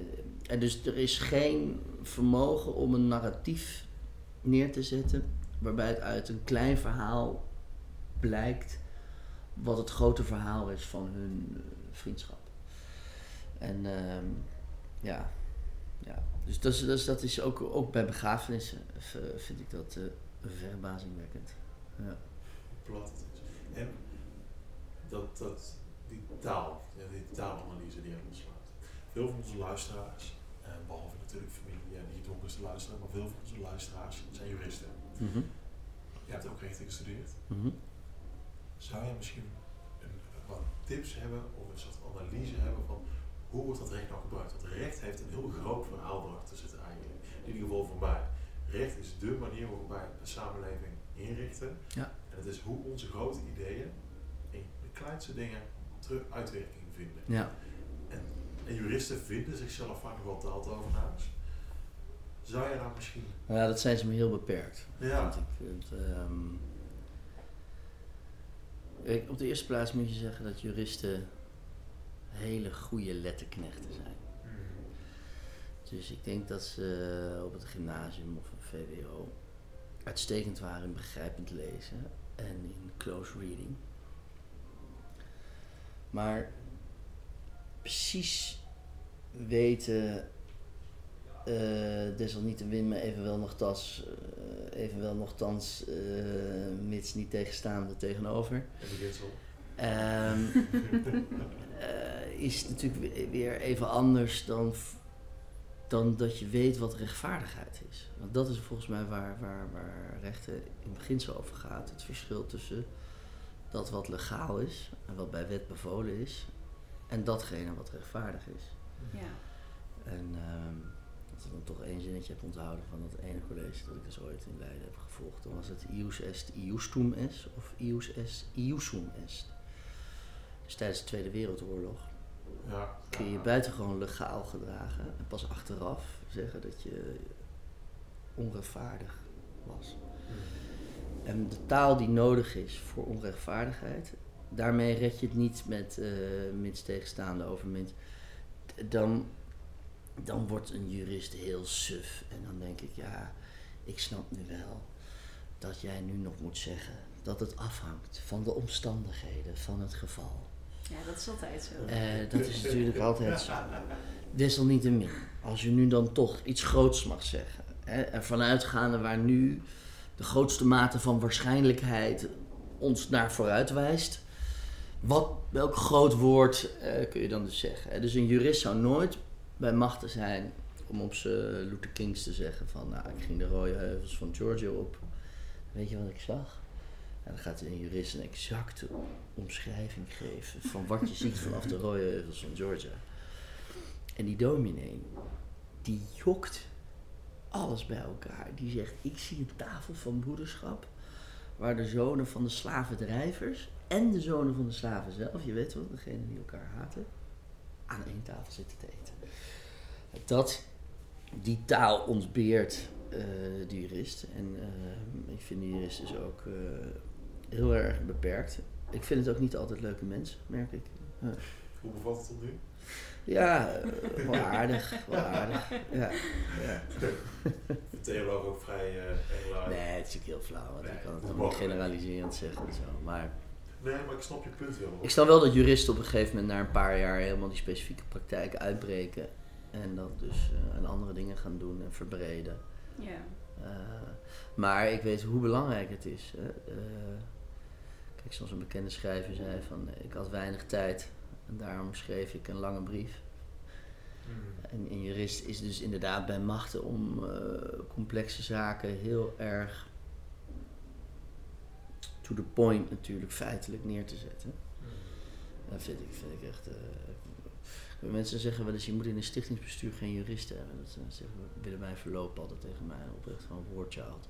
en dus er is geen vermogen om een narratief neer te zetten, waarbij het uit een klein verhaal blijkt wat het grote verhaal is van hun eh, vriendschap. En ehm, ja, ja. Dus, dat is, dat is ook, ook bij begrafenissen v- vind ik dat eh verbazingwekkend. Ja. plat. En dat, dat, die taal, die taalanalyse die er ontslaat. Veel van onze luisteraars, eh, behalve natuurlijk familie en die donkerste luisteren, maar veel van onze luisteraars zijn juristen. Mhm. Je hebt ook rechten gestudeerd. Mhm. Zou je misschien een, wat tips hebben of een soort analyse hebben van hoe wordt dat recht nou gebruikt? Want recht heeft een heel groot verhaal erachter zitten eigenlijk. In ieder geval voor mij. Recht is dé manier waarop wij een samenleving inrichten. Ja. En het is hoe onze grote ideeën in de kleinste dingen terug uitwerking vinden. Ja. En juristen vinden zichzelf vaak nog wel taaltovenaars. Zou je daar misschien... Nou ja, dat zijn ze maar heel beperkt. Ja. Vind ik. Het, ehm, kijk, op de eerste plaats moet je zeggen dat juristen hele goede letterknechten zijn. Dus ik denk dat ze op het gymnasium of VWO uitstekend waren in begrijpend lezen en in close reading. Maar precies weten, eh desalniettemin, maar evenwel nogthans, eh evenwel nogthans, eh mits niet tegenstaande tegenover. Ehm, eh, is natuurlijk we- weer even anders dan, dan dat je weet wat rechtvaardigheid is. Want dat is volgens mij waar, waar, waar rechten in beginsel over gaat. Het verschil tussen dat wat legaal is en wat bij wet bevolen is, en datgene wat rechtvaardig is. Ja. En ehm, als ik dan toch één zinnetje heb onthouden van dat ene college dat ik dus ooit in Leiden heb gevolgd, dan was het ius est iustum est of ius est iusum est. Dus tijdens de Tweede Wereldoorlog Ja. kun je je buitengewoon legaal gedragen en pas achteraf zeggen dat je onrechtvaardig was. En de taal die nodig is voor onrechtvaardigheid, daarmee red je het niet met eh mits tegenstaande overmint. Dan, dan wordt een jurist heel suf. En dan denk ik, ja, ik snap nu wel dat jij nu nog moet zeggen dat het afhangt van de omstandigheden van het geval. Ja, dat is altijd zo. Eh, dat is natuurlijk altijd zo. Desalniettemin, als je nu dan toch iets groots mag zeggen, hè, ervan uitgaande waar nu de grootste mate van waarschijnlijkheid ons naar vooruit wijst. Wat, welk groot woord eh, kun je dan dus zeggen? hè? Dus een jurist zou nooit bij machten zijn om op zijn Luther Kings te zeggen van, nou, ik ging de rode heuvels van Georgia op. Weet je wat ik zag? En dan gaat een jurist een exacte omschrijving geven van wat je ziet vanaf de rode heuvels van Georgia. En die dominee, die jokt alles bij elkaar. Die zegt, ik zie een tafel van broederschap waar de zonen van de slavendrijvers en de zonen van de slaven zelf, je weet wel, degene die elkaar haten, aan één tafel zitten te eten. Dat, die taal ontbeert eh, de jurist. En eh, ik vind de jurist dus ook eh, heel erg beperkt. Ik vind het ook niet altijd leuke mensen, merk ik. Ja. Hoe bevalt het tot nu? Ja, eh, wel aardig, wel aardig. Ja, ja. De theoloog ook vrij uh, erg Nee, het is natuurlijk heel flauw, want Nee, ik kan het dan niet generaliserend zeggen en zo. Maar Nee, maar ik snap je punt wel. ik snap wel dat juristen op een gegeven moment na een paar jaar helemaal die specifieke praktijk uitbreken. En dat dus eh, aan andere dingen gaan doen en verbreden. Ja. Eh, maar ik weet hoe belangrijk het is. Hè. Eh, kijk, zoals een bekende schrijver zei van ik had weinig tijd en daarom schreef ik een lange brief. Hmm. En een jurist is dus inderdaad bij machten om eh, complexe zaken heel erg to the point natuurlijk feitelijk neer te zetten. Hmm. Dat vind ik, vind ik echt. eh, mensen zeggen wel eens, je moet in een stichtingsbestuur geen juristen hebben. Dat eh, zeggen Willemijn Verloop altijd tegen mij, oprecht gewoon woordchild.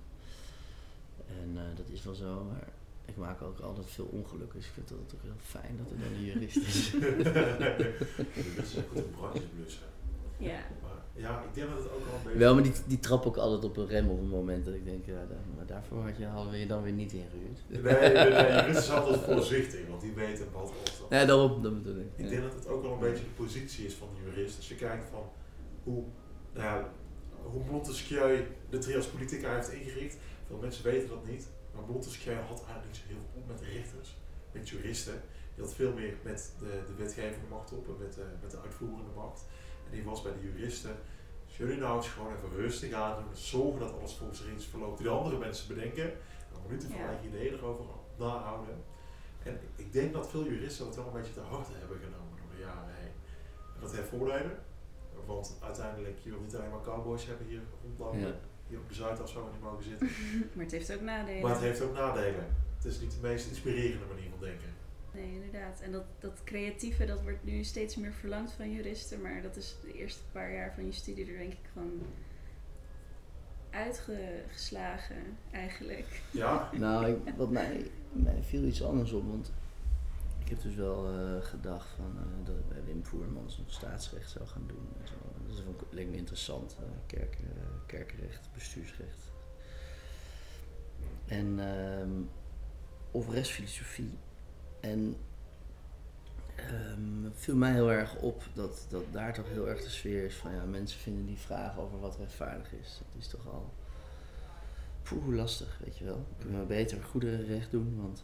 En eh, dat is wel zo, maar ik maak ook altijd veel ongeluk. Dus ik vind het ook heel fijn dat er dan een jurist is. Dat is goed een brandjes blussen. Ja. Maar ja, ik denk dat het ook wel een beetje... Wel, maar die, die trap ook altijd op een rem op een moment dat ik denk, ja, daar- maar daarvoor had je, hadden we je dan weer niet ingehuurd. Nee, nee, nee, jurist is altijd voorzichtig, want die weten wat afstand. Ja, daarom, dat bedoel ik. Ik Ja. denk dat het ook wel een beetje de positie is van de jurist. Als je kijkt van hoe, nou ja, hoe Montesquieu de trias politica heeft ingericht. Veel mensen weten dat niet. Maar Montesquieu had eigenlijk niet zo heel veel op met de rechters, met juristen. Die had veel meer met de, de wetgevende macht op en met de, met de uitvoerende macht. En die was bij de juristen. Als jullie nou eens gewoon even rustig aan doen, zorgen dat alles volgens de regels verloopt die de andere mensen bedenken. En dan minuten van Ja. eigen ideeën erover nahouden. En ik denk dat veel juristen dat wel een beetje te harte hebben genomen door de jaren heen. En dat heeft voordelen. Want uiteindelijk, je wil niet alleen maar cowboys hebben hier rondlopen. Ja. Hier op de Zuidas zo niet mogen zitten. Maar het heeft ook nadelen. Maar het heeft ook nadelen. Het is niet de meest inspirerende manier van denken. Nee, inderdaad. En dat, dat creatieve, dat wordt nu steeds meer verlangd van juristen. Maar dat is de eerste paar jaar van je studie er denk ik van uitgeslagen eigenlijk. Ja, Nou, ik, wat mij, mij viel iets anders op, want ik heb dus wel eh, gedacht van, eh, dat ik bij Wim Voermans nog staatsrecht zou gaan doen. En zo. Dat vond ik- leek me interessant, eh, kerk, eh, kerkenrecht, bestuursrecht. En, ehm, of rechtsfilosofie. En het viel mij heel erg op dat, dat daar toch heel erg de sfeer is van ja, mensen vinden die vraag over wat rechtvaardig is. Dat is toch al poeh, lastig, weet je wel. Kunnen we beter goederenrecht doen, want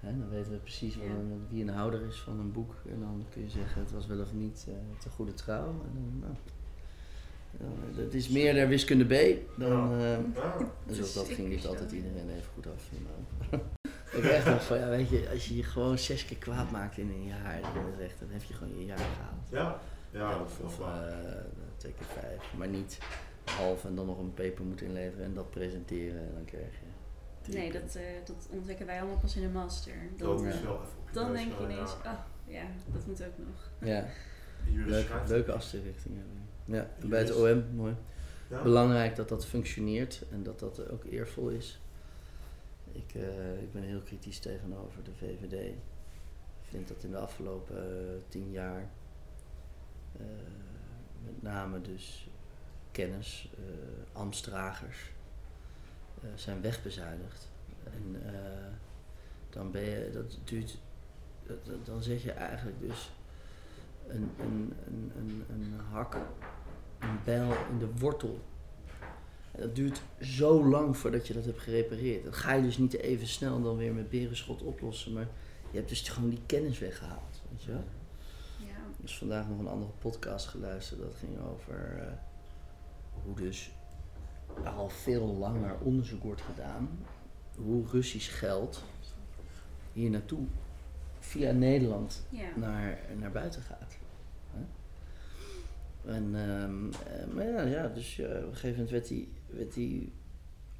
hè, dan weten we precies Ja. wie een houder is van een boek. En dan kun je zeggen het was wel of niet eh te goede trouw. En dan, nou, dan, het is meer naar wiskunde B dan... eh, ja. dus dat, dat ging niet altijd iedereen even goed af. Maar ik echt dacht van, ja, weet je, als je je gewoon zes keer kwaad maakt in een jaar dan heb je gewoon je jaar gehaald. ja. ja, dat of wel of eh, twee keer vijf, maar niet half en dan nog een paper moeten inleveren en dat presenteren en dan krijg je... Nee, dat, eh, dat ontdekken wij allemaal pas in een master. Dat Dan, is ja. wel even dan denk je ineens, ja. oh ja, dat moet ook nog. Ja, leuke, leuke hebben. Ja, en bij het. OM, mooi. Ja? Belangrijk dat dat functioneert en dat dat ook eervol is. Ik, eh, ik ben heel kritisch tegenover de VVD. Ik vind dat in de afgelopen eh, tien jaar eh, met name dus kennis, eh ambtsdragers eh, zijn wegbezuinigd. En eh, dan ben je, dat duurt, dat, dat- dan zet je eigenlijk dus een, een, een, een, een hak een bijl in de wortel. En dat duurt zo lang voordat je dat hebt gerepareerd. Dat ga je dus niet even snel dan weer met berenschot oplossen, maar je hebt dus gewoon die kennis weggehaald. Weet je wel? Ja, Dus vandaag nog een andere podcast geluisterd. Dat ging over eh, hoe dus al veel langer onderzoek wordt gedaan. Hoe Russisch geld hier naartoe via Nederland Ja. naar, naar buiten gaat. Hè? En, ehm, eh, maar ja, ja dus eh, op een gegeven moment werd die, werd die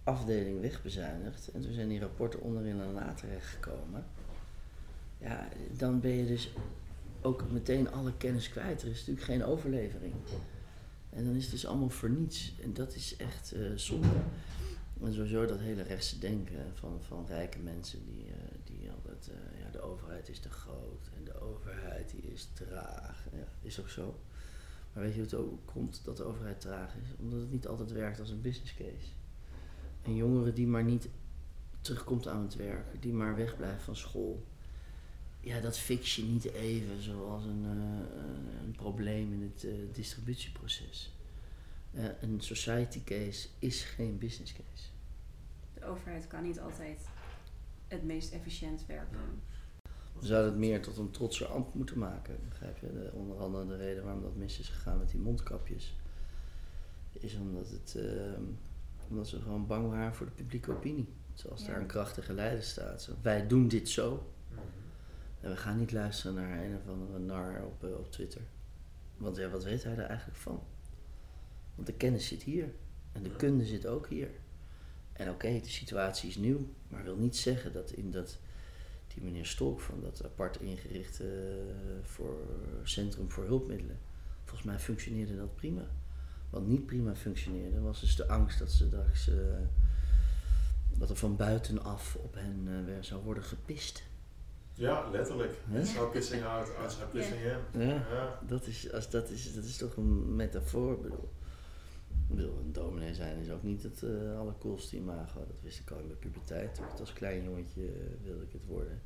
afdeling wegbezuinigd. En toen zijn die rapporten onderin en na terechtgekomen. Ja, dan ben je dus ook meteen alle kennis kwijt. Er is natuurlijk geen overlevering. En dan is het dus allemaal voor niets. En dat is echt eh, zonde. En sowieso dat hele rechtse denken van, van rijke mensen die, eh, die altijd, eh, ja, de overheid is te groot en de overheid die is traag. Ja, is ook zo. Maar weet je hoe het ook komt dat de overheid traag is? Omdat het niet altijd werkt als een business case. Een jongere die maar niet terugkomt aan het werk, die maar wegblijft van school. Ja, dat fix je niet even zoals een, eh, een probleem in het eh, distributieproces. Eh, een society case is geen business case. De overheid kan niet altijd het meest efficiënt werken. We zouden het meer tot een trotser ambt moeten maken, begrijp je? De, onder andere de reden waarom dat mis is gegaan met die mondkapjes, is omdat, het, ehm, omdat ze gewoon bang waren voor de publieke opinie. Zoals daar een krachtige leider staat. Zo, wij doen dit zo we gaan niet luisteren naar een of andere nar op, eh, op Twitter. Want ja, wat weet hij er eigenlijk van? Want de kennis zit hier en de kunde zit ook hier. En oké, de situatie is nieuw, maar wil niet zeggen dat in dat die meneer Stolk van dat apart ingerichte eh, voor Centrum voor Hulpmiddelen, volgens mij functioneerde dat prima. Wat niet prima functioneerde was dus de angst dat ze straks, eh, dat er van buitenaf op hen weer zou worden gepist. Ja, letterlijk. It's no pissing out, outside pissing in. Ja. Ja. Dat is, als dat, is, dat is toch een metafoor, ik bedoel. Ik bedoel, een dominee zijn is ook niet het uh, allercoolste imago. Dat wist ik al in mijn puberteit. Toen ik het als klein jongetje eh, wilde ik het worden.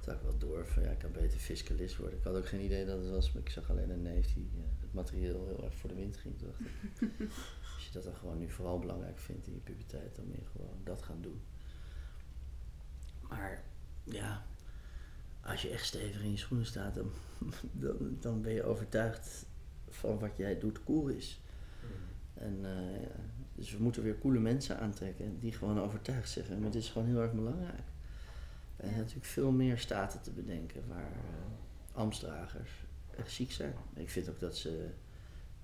Toen had ik wel door van ja, ik kan beter fiscalist worden. Ik had ook geen idee dat het was, maar ik zag alleen een neef die eh, het materieel heel erg voor de wind ging. Toen dacht ik, als je dat dan gewoon nu vooral belangrijk vindt in je puberteit, dan moet je gewoon dat gaan doen. Maar ja, als je echt stevig in je schoenen staat, dan, dan, dan ben je overtuigd van wat jij doet cool is. Mhm. En, uh, ja, dus we moeten weer coole mensen aantrekken die gewoon overtuigd zeggen, maar dit is gewoon heel erg belangrijk. Er zijn natuurlijk veel meer staten te bedenken waar uh, ambtsdragers echt ziek zijn. Ik vind ook dat ze,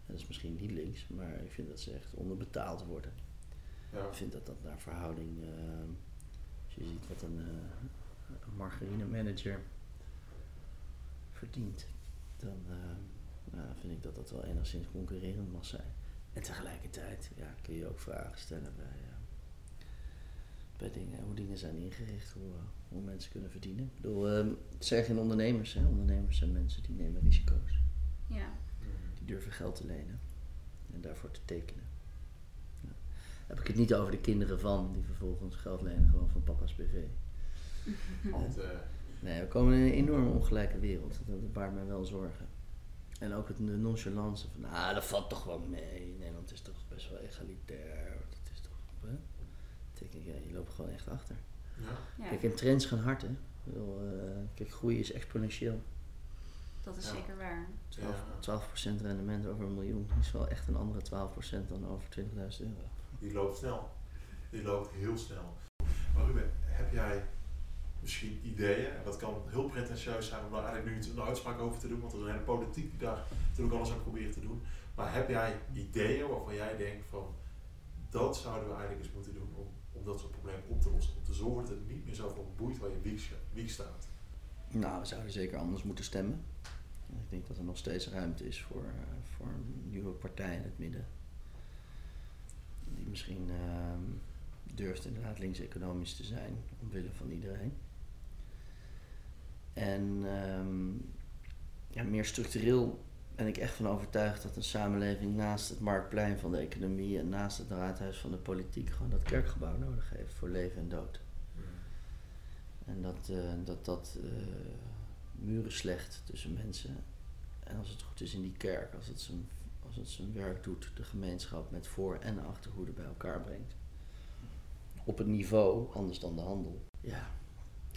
dat is misschien niet links, maar ik vind dat ze echt onderbetaald worden. Ja. Ik vind dat dat naar verhouding, uh, als je ziet wat een, een margarine manager verdient, dan nou, vind ik dat dat wel enigszins concurrerend mag zijn. En tegelijkertijd ja, kun je ook vragen stellen bij, uh, bij dingen, hoe dingen zijn ingericht, hoe, uh, hoe mensen kunnen verdienen. Ik bedoel, uh, het zijn geen ondernemers, hè? ondernemers zijn mensen die nemen risico's. Ja. Die durven geld te lenen en daarvoor te tekenen. Ja. Heb ik het niet over de kinderen van, die vervolgens geld lenen gewoon van papa's BV. Want, nee, we komen in een enorm ongelijke wereld. Dat baart mij wel zorgen. En ook het de nonchalance van, nou, dat valt toch wel mee. Nederland is toch best wel egalitair. Dat is toch, hè? Ik denk, ja, je loopt gewoon echt achter. Ja. Kijk, en trends gaan hard, hè. Wil, uh, kijk, groei is exponentieel. dat is Ja. zeker waar. 12, Ja. 12% rendement over een miljoen is wel echt een andere 12% dan over 20.000 euro. Die loopt snel. Die loopt heel snel. Maar Ruben, heb jij misschien ideeën, en dat kan heel pretentieus zijn om daar eigenlijk nu een uitspraak over te doen, want er is een hele politiek die daar natuurlijk alles aan probeert te doen. Maar heb jij ideeën waarvan jij denkt van dat zouden we eigenlijk eens moeten doen om, om dat soort problemen op te lossen? Om te zorgen dat het niet meer zoveel boeit waar je wiek, staat. Nou, we zouden zeker anders moeten stemmen. Ik denk dat er nog steeds ruimte is voor, uh, voor een nieuwe partij in het midden. Die misschien uh, durft inderdaad links-economisch te zijn, omwille van iedereen. En um, ja, meer structureel ben ik echt van overtuigd dat een samenleving naast het marktplein van de economie en naast het raadhuis van de politiek gewoon dat kerkgebouw nodig heeft voor leven en dood. Mm. En dat uh, dat, dat uh, muren slecht tussen mensen. En als het goed is in die kerk, als het zijn, als het zijn werk doet, de gemeenschap met voor- en achterhoede bij elkaar brengt. Op een niveau anders dan de handel. Ja.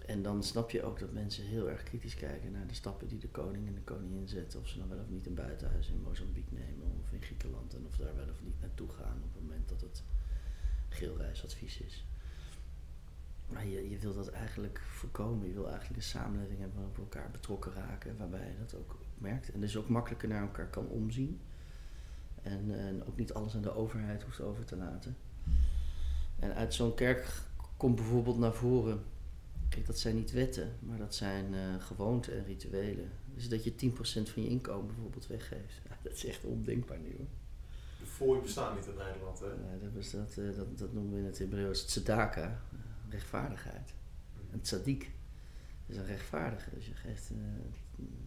En dan snap je ook dat mensen heel erg kritisch kijken naar de stappen die de koning en de koningin zetten. Of ze dan wel of niet een buitenhuis in Mozambique nemen of in Griekenland. En of daar wel of niet naartoe gaan op het moment dat het geel reisadvies is. maar je, je wil dat eigenlijk voorkomen. Je wil eigenlijk een samenleving hebben waar we elkaar betrokken raken, waarbij je dat ook merkt. En dus ook makkelijker naar elkaar kan omzien. En, en ook niet alles aan de overheid hoeft over te laten. En uit zo'n kerk komt bijvoorbeeld naar voren. Kijk, dat zijn niet wetten, maar dat zijn uh, gewoonten en rituelen. Dus dat je 10% van je inkomen bijvoorbeeld weggeeft. Ja, dat is echt ondenkbaar nu hoor. De fooi bestaan niet in Nederland, hè? Nee, dat, is dat, uh, dat, dat noemen we in het Hebreeuws tzedaka, uh, rechtvaardigheid. Mhm. Een tzaddik is een rechtvaardige, dus je geeft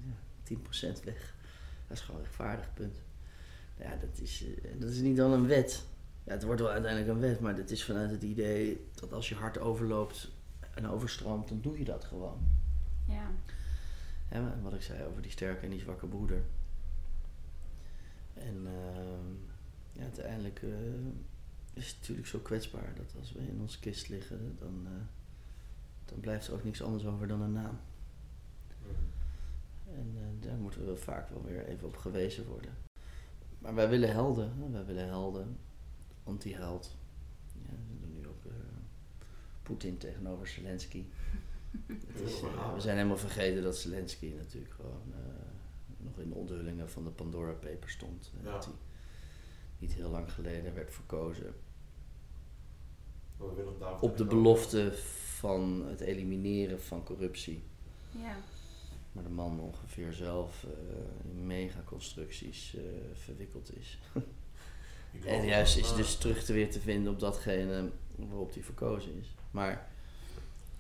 ja, 10% weg. Dat is gewoon rechtvaardig, punt. Ja, dat is, dat is niet dan een wet. Ja, het wordt wel uiteindelijk een wet, maar het is vanuit het idee dat als je hart overloopt en overstroomt, dan doe je dat gewoon. Ja. En wat ik zei over die sterke en die zwakke broeder. En uh, ja, uiteindelijk uh, is het natuurlijk zo kwetsbaar dat als we in onze kist liggen, dan, uh, dan blijft er ook niks anders over dan een naam. Mhm. En eh, daar moeten we vaak wel weer even op gewezen worden. Maar wij willen helden, hè? wij willen helden, anti-held. Ja, we doen nu ook Poetin tegenover Zelensky. Is, uh, we zijn helemaal vergeten dat Zelensky natuurlijk gewoon uh, nog in de onthullingen van de Pandora Papers stond. Ja. Dat hij niet heel lang geleden werd verkozen We willen het daar op de belofte van het elimineren van corruptie. Ja. Maar de man ongeveer zelf uh, in megaconstructies verwikkeld is. en juist is dus terug te weer te vinden op datgene waarop hij verkozen is. Maar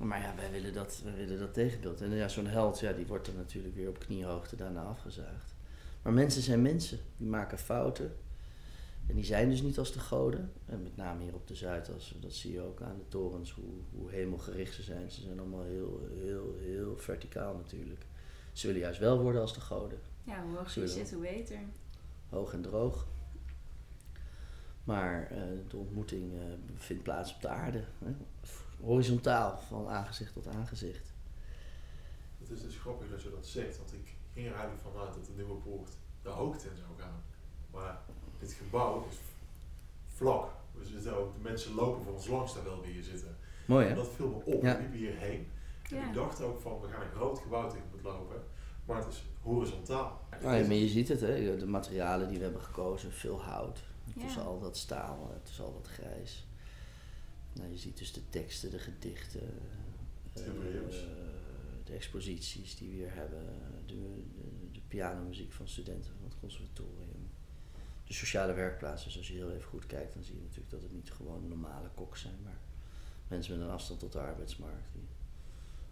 maar ja, wij willen dat, wij willen dat tegenbeeld. En ja, zo'n held, ja, die wordt dan natuurlijk weer op kniehoogte daarna afgezaagd. Maar mensen zijn mensen, die maken fouten. En die zijn dus niet als de goden. En met name hier op de Zuidas, dat zie je ook aan de torens, hoe, hoe hemelgericht ze zijn. Ze zijn allemaal heel, heel, heel verticaal natuurlijk. Ze willen juist wel worden als de goden. Ja, hoe hoger je zit, hoe beter. Hoog en droog. Maar uh, de ontmoeting uh, vindt plaats op de aarde. Hè? horizontaal, van aangezicht tot aangezicht. Het is dus grappig dat je dat zegt, want ik ging er eigenlijk vanuit dat de nieuwe poort de hoogte in zou gaan. Maar dit gebouw is vlak. We zitten ook, de mensen lopen voor ons langs terwijl we hier zitten. Mooi hè? En dat viel me op. Ja. We liepen hierheen. En Ja. ik dacht ook van, we gaan een groot gebouw tegemoet lopen. Maar het is horizontaal. Ah, ja, maar je ziet het, hè? de materialen die we hebben gekozen, veel hout. Het is Ja. al dat staal, het is al dat grijs. Nou, je ziet dus de teksten, de gedichten, Het eh, de exposities die we hier hebben, de, de, de pianomuziek van studenten van het conservatorium. De sociale werkplaatsen, dus als je heel even goed kijkt, dan zie je natuurlijk dat het niet gewoon normale koks zijn, maar mensen met een afstand tot de arbeidsmarkt die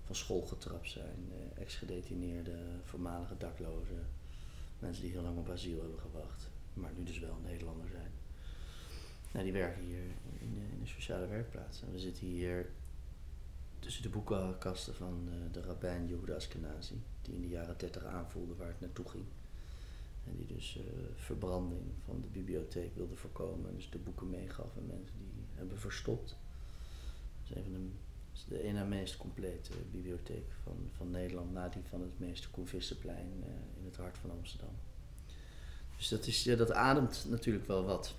van school getrapt zijn, eh, ex-gedetineerden, voormalige daklozen, mensen die heel lang op asiel hebben gewacht, maar nu dus wel Nederlander zijn. Nou, die werken hier in de, in de sociale werkplaats. En we zitten hier tussen de boekenkasten van eh, de rabbijn Yehuda Askenazi, die in de jaren 30 aanvoelde waar het naartoe ging. En die dus eh, verbranding van de bibliotheek wilde voorkomen. En dus de boeken meegaf aan mensen die hebben verstopt. Dat is een van de, de ene meest complete bibliotheek van, van Nederland, na die van het meeste Convistenplein eh, in het hart van Amsterdam. Dus dat, is, dat ademt natuurlijk wel wat.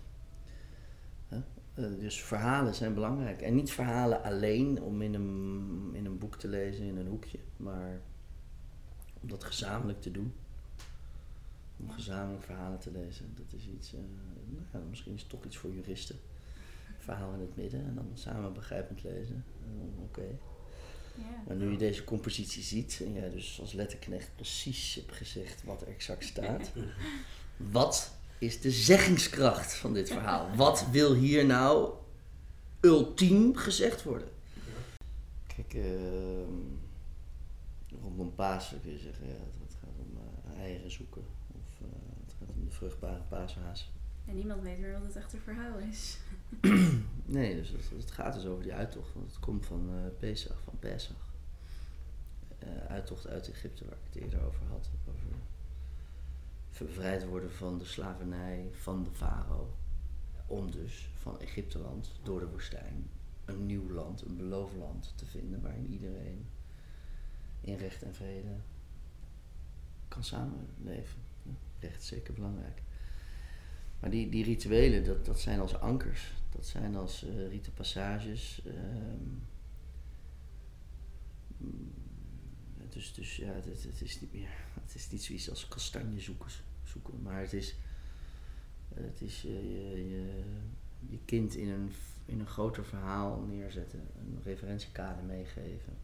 Uh, dus verhalen zijn belangrijk. En niet verhalen alleen om in een, in een boek te lezen in een hoekje, maar om dat gezamenlijk te doen. Om gezamenlijk verhalen te lezen. Dat is iets, uh, nou, misschien is het toch iets voor juristen. Verhaal in het midden en dan samen begrijpend lezen. Uh, Oké. Ja. Maar nu je deze compositie ziet en jij dus als letterknecht precies hebt gezegd wat er exact staat. Wat is de zeggingskracht van dit verhaal? Wat wil hier nou ultiem gezegd worden? Kijk, uh, rondom Pasen kun je zeggen, ja, het gaat om uh, eieren zoeken. Of uh, het gaat om de vruchtbare paashaas. En niemand weet meer wat het echte verhaal is. nee, dus het, het, gaat dus over die uittocht. Want het komt van uh, Pesach, van Pesach. Uh, uittocht uit Egypte, waar ik het eerder over had. Over bevrijd worden van de slavernij van de farao. Om dus van Egypteland door de woestijn een nieuw land, een beloofd land te vinden waarin iedereen in recht en vrede kan samenleven. Ja, recht is zeker belangrijk. Maar die, die rituelen, dat, dat zijn als ankers. Dat zijn als uh, Dus, dus ja, het, het- is niet meer. Het is niet zoiets als kastanje zoeken, maar het is. Het is je, je, je, je kind in een, in een groter verhaal neerzetten, een referentiekader meegeven.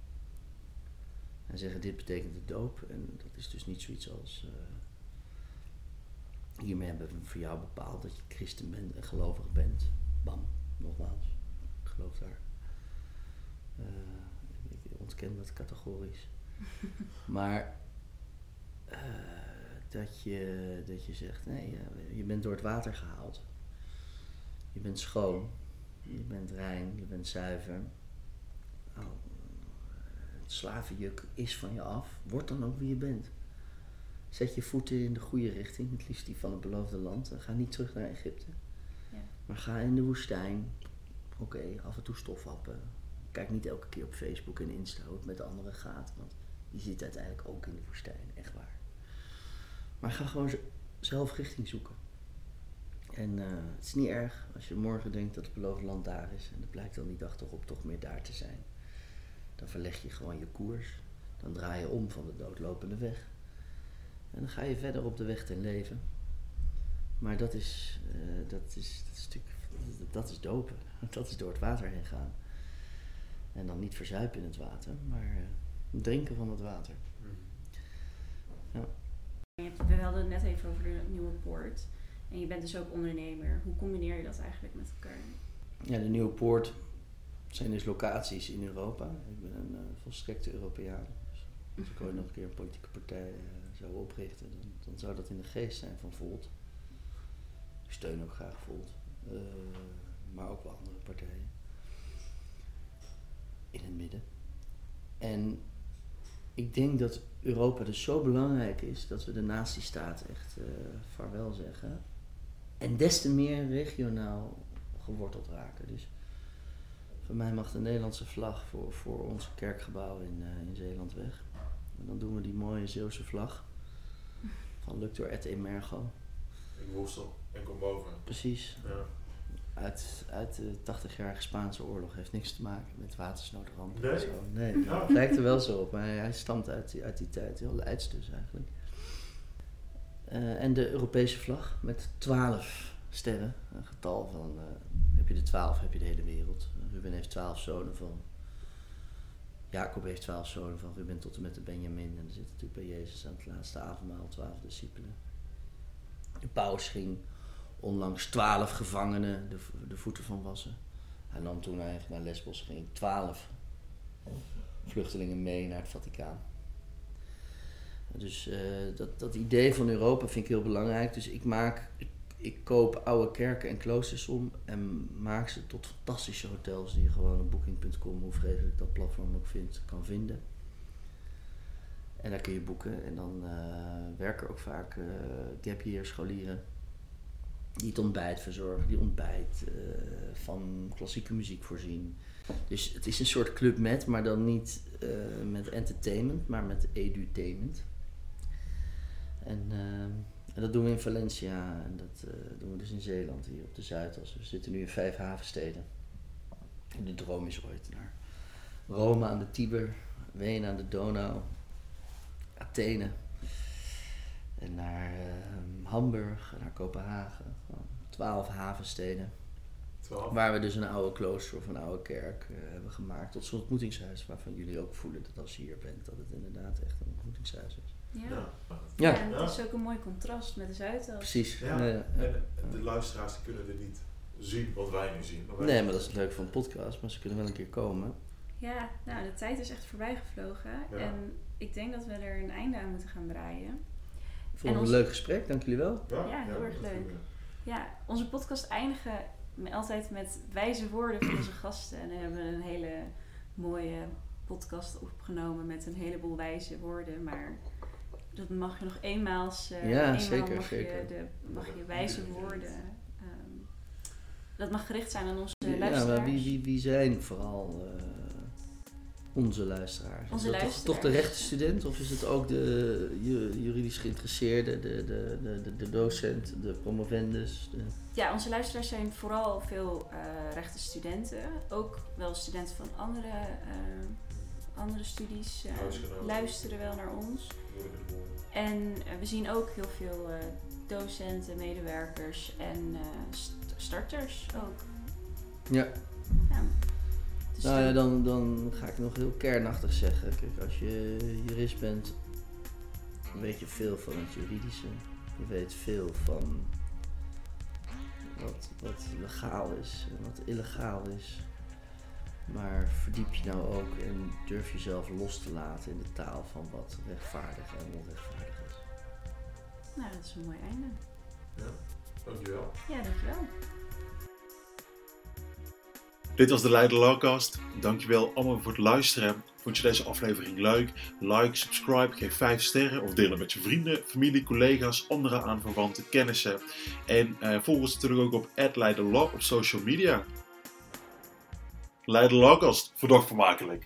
En zeggen: dit betekent de doop. En dat is dus niet zoiets als. eh, hiermee hebben we voor jou bepaald dat je christen bent en gelovig bent. Bam, nogmaals. Ik geloof daar. Eh, ik ontken dat categorisch. maar eh, dat, je, dat je zegt, nee, je bent door het water gehaald. Je bent schoon, je bent rein, je bent zuiver. Nou, het slavenjuk is van je af. Word dan ook wie je bent. Zet je voeten in de goede richting, het liefst die van het beloofde land. En ga niet terug naar Egypte. Ja. Maar ga in de woestijn. Oké, af en toe stofhappen. Kijk niet elke keer op Facebook en Insta hoe het met de anderen gaat. Want die zit uiteindelijk ook in de woestijn, echt. Maar ga gewoon zelf richting zoeken. En eh, het is niet erg als je morgen denkt dat het beloofde land daar is. En het blijkt dan die dag toch op toch meer daar te zijn. Dan verleg je gewoon je koers. Dan draai je om van de doodlopende weg. En dan ga je verder op de weg ten leven. Maar dat is, eh, dat is, dat is natuurlijk, dat is dopen. Dat is door het water heen gaan. En dan niet verzuipen in het water, maar eh, drinken van het water. We hadden het net even over de nieuwe poort. En je bent dus ook ondernemer. Hoe combineer je dat eigenlijk met elkaar? Ja, de Nieuwe Poort zijn dus locaties in Europa. Ik ben een eh, volstrekte Europeaan. Dus als ik ooit nog een keer een politieke partij eh, zou oprichten, dan, dan zou dat in de geest zijn van Volt. Ik steun ook graag Volt. eh, maar ook wel andere partijen. In het midden. En ik denk dat Europa dus zo belangrijk is dat we de nazistaat echt eh vaarwel zeggen. En des te meer regionaal geworteld raken. Dus voor mij mag de Nederlandse vlag voor, voor ons kerkgebouw in, eh, in Zeeland weg. En dan doen we die mooie Zeeuwse vlag van Luctor et Emergo. Ik woestel en kom boven. Precies. Ja. Uit, uit de 80-jarige Spaanse oorlog. Heeft niks te maken met watersnoodrampen Nee? en zo. Nee, Ja. het lijkt er wel zo op. Maar hij stamt uit die, uit die tijd. Heel Leids dus eigenlijk. Eh, en de Europese vlag met 12 sterren. Een getal van, eh, heb je de 12, heb je de hele wereld. Ruben heeft 12 zonen van. Jacob heeft 12 zonen van Ruben tot en met de Benjamin. En er zit natuurlijk bij Jezus aan het laatste avondmaal 12 discipelen. De paus ging onlangs 12 gevangenen de, de voeten van wassen. Hij nam toen eigenlijk naar Lesbos, ging 12 vluchtelingen mee naar het Vaticaan. Dus eh, dat, dat idee van Europa vind ik heel belangrijk. Dus ik maak, ik, koop oude kerken en kloosters om en maak ze tot fantastische hotels die je gewoon op booking.com, hoe vreselijk dat platform ook vindt, kan vinden. En daar kun je boeken. En dan eh, werken ook vaak eh gap year scholieren die het ontbijt verzorgen, die ontbijt eh, van klassieke muziek voorzien. Dus het is een soort club met, maar dan niet eh, met entertainment, maar met edutainment. En, eh, en dat doen we in Valencia en dat doen we dus in Zeeland, hier op de Zuidas. We zitten nu in vijf havensteden. En de droom is ooit naar Rome aan de Tiber, Wenen aan de Donau, Athene. En naar eh, Hamburg, en naar Kopenhagen. Twaalf havensteden. Twaalf. Waar we dus een oude klooster of een oude kerk eh, hebben gemaakt. Tot zo'n ontmoetingshuis waarvan jullie ook voelen dat als je hier bent, dat het inderdaad echt een ontmoetingshuis is. Ja. Ja. En het is ook een mooi contrast met de Zuidas. Precies. Ja. Nee, ja. En de luisteraars die kunnen er niet zien wat wij nu zien. wij- nee, maar dat is het leuke van een podcast, maar ze kunnen wel een keer komen. Ja, nou, de tijd is echt voorbij gevlogen. Ja. En ik denk dat we er een einde aan moeten gaan breien. Een ons- leuk gesprek, dank jullie wel. Ja, heel erg leuk. Ja, onze podcast eindigen altijd met wijze woorden van onze gasten. En we hebben een hele mooie podcast opgenomen met een heleboel wijze woorden. Maar dat mag je nog eenmaals... eh, Ja, eenmaal zeker, mag zeker. Je de, mag je wijze woorden... ehm, dat mag gericht zijn aan onze Ja, luisteraars. maar wie, wie, wie zijn vooral eh, onze luisteraars? Onze is dat toch, toch de rechtenstudent of is het ook de ju- juridisch geïnteresseerde, de, de, de, de, de docent, de promovendus? De... Ja, onze luisteraars zijn vooral veel eh rechten studenten. Ook wel studenten van andere eh, andere studies eh, luisteren wel naar ons. En eh, we zien ook heel veel eh, docenten, medewerkers en eh, st- starters ook. Ja. Ja. Nou ja, dan- dan, ga ik nog heel kernachtig zeggen. Kijk, als je jurist bent, dan weet je veel van het juridische. Je weet veel van wat, wat legaal is en wat illegaal is. Maar verdiep je nou ook en durf jezelf los te laten in de taal van wat rechtvaardig en onrechtvaardig is. Nou, dat is een mooi einde. Dankjewel. Ja, dankjewel. Dit was de Leiden Lawcast. Dankjewel allemaal voor het luisteren. Vond je deze aflevering leuk? Like, subscribe, geef 5 sterren of deel het met je vrienden, familie, collega's, andere aanverwanten, kennissen. En eh, volg ons natuurlijk ook op Leiden op social media. Leiden Lawcast, verdacht vermakelijk.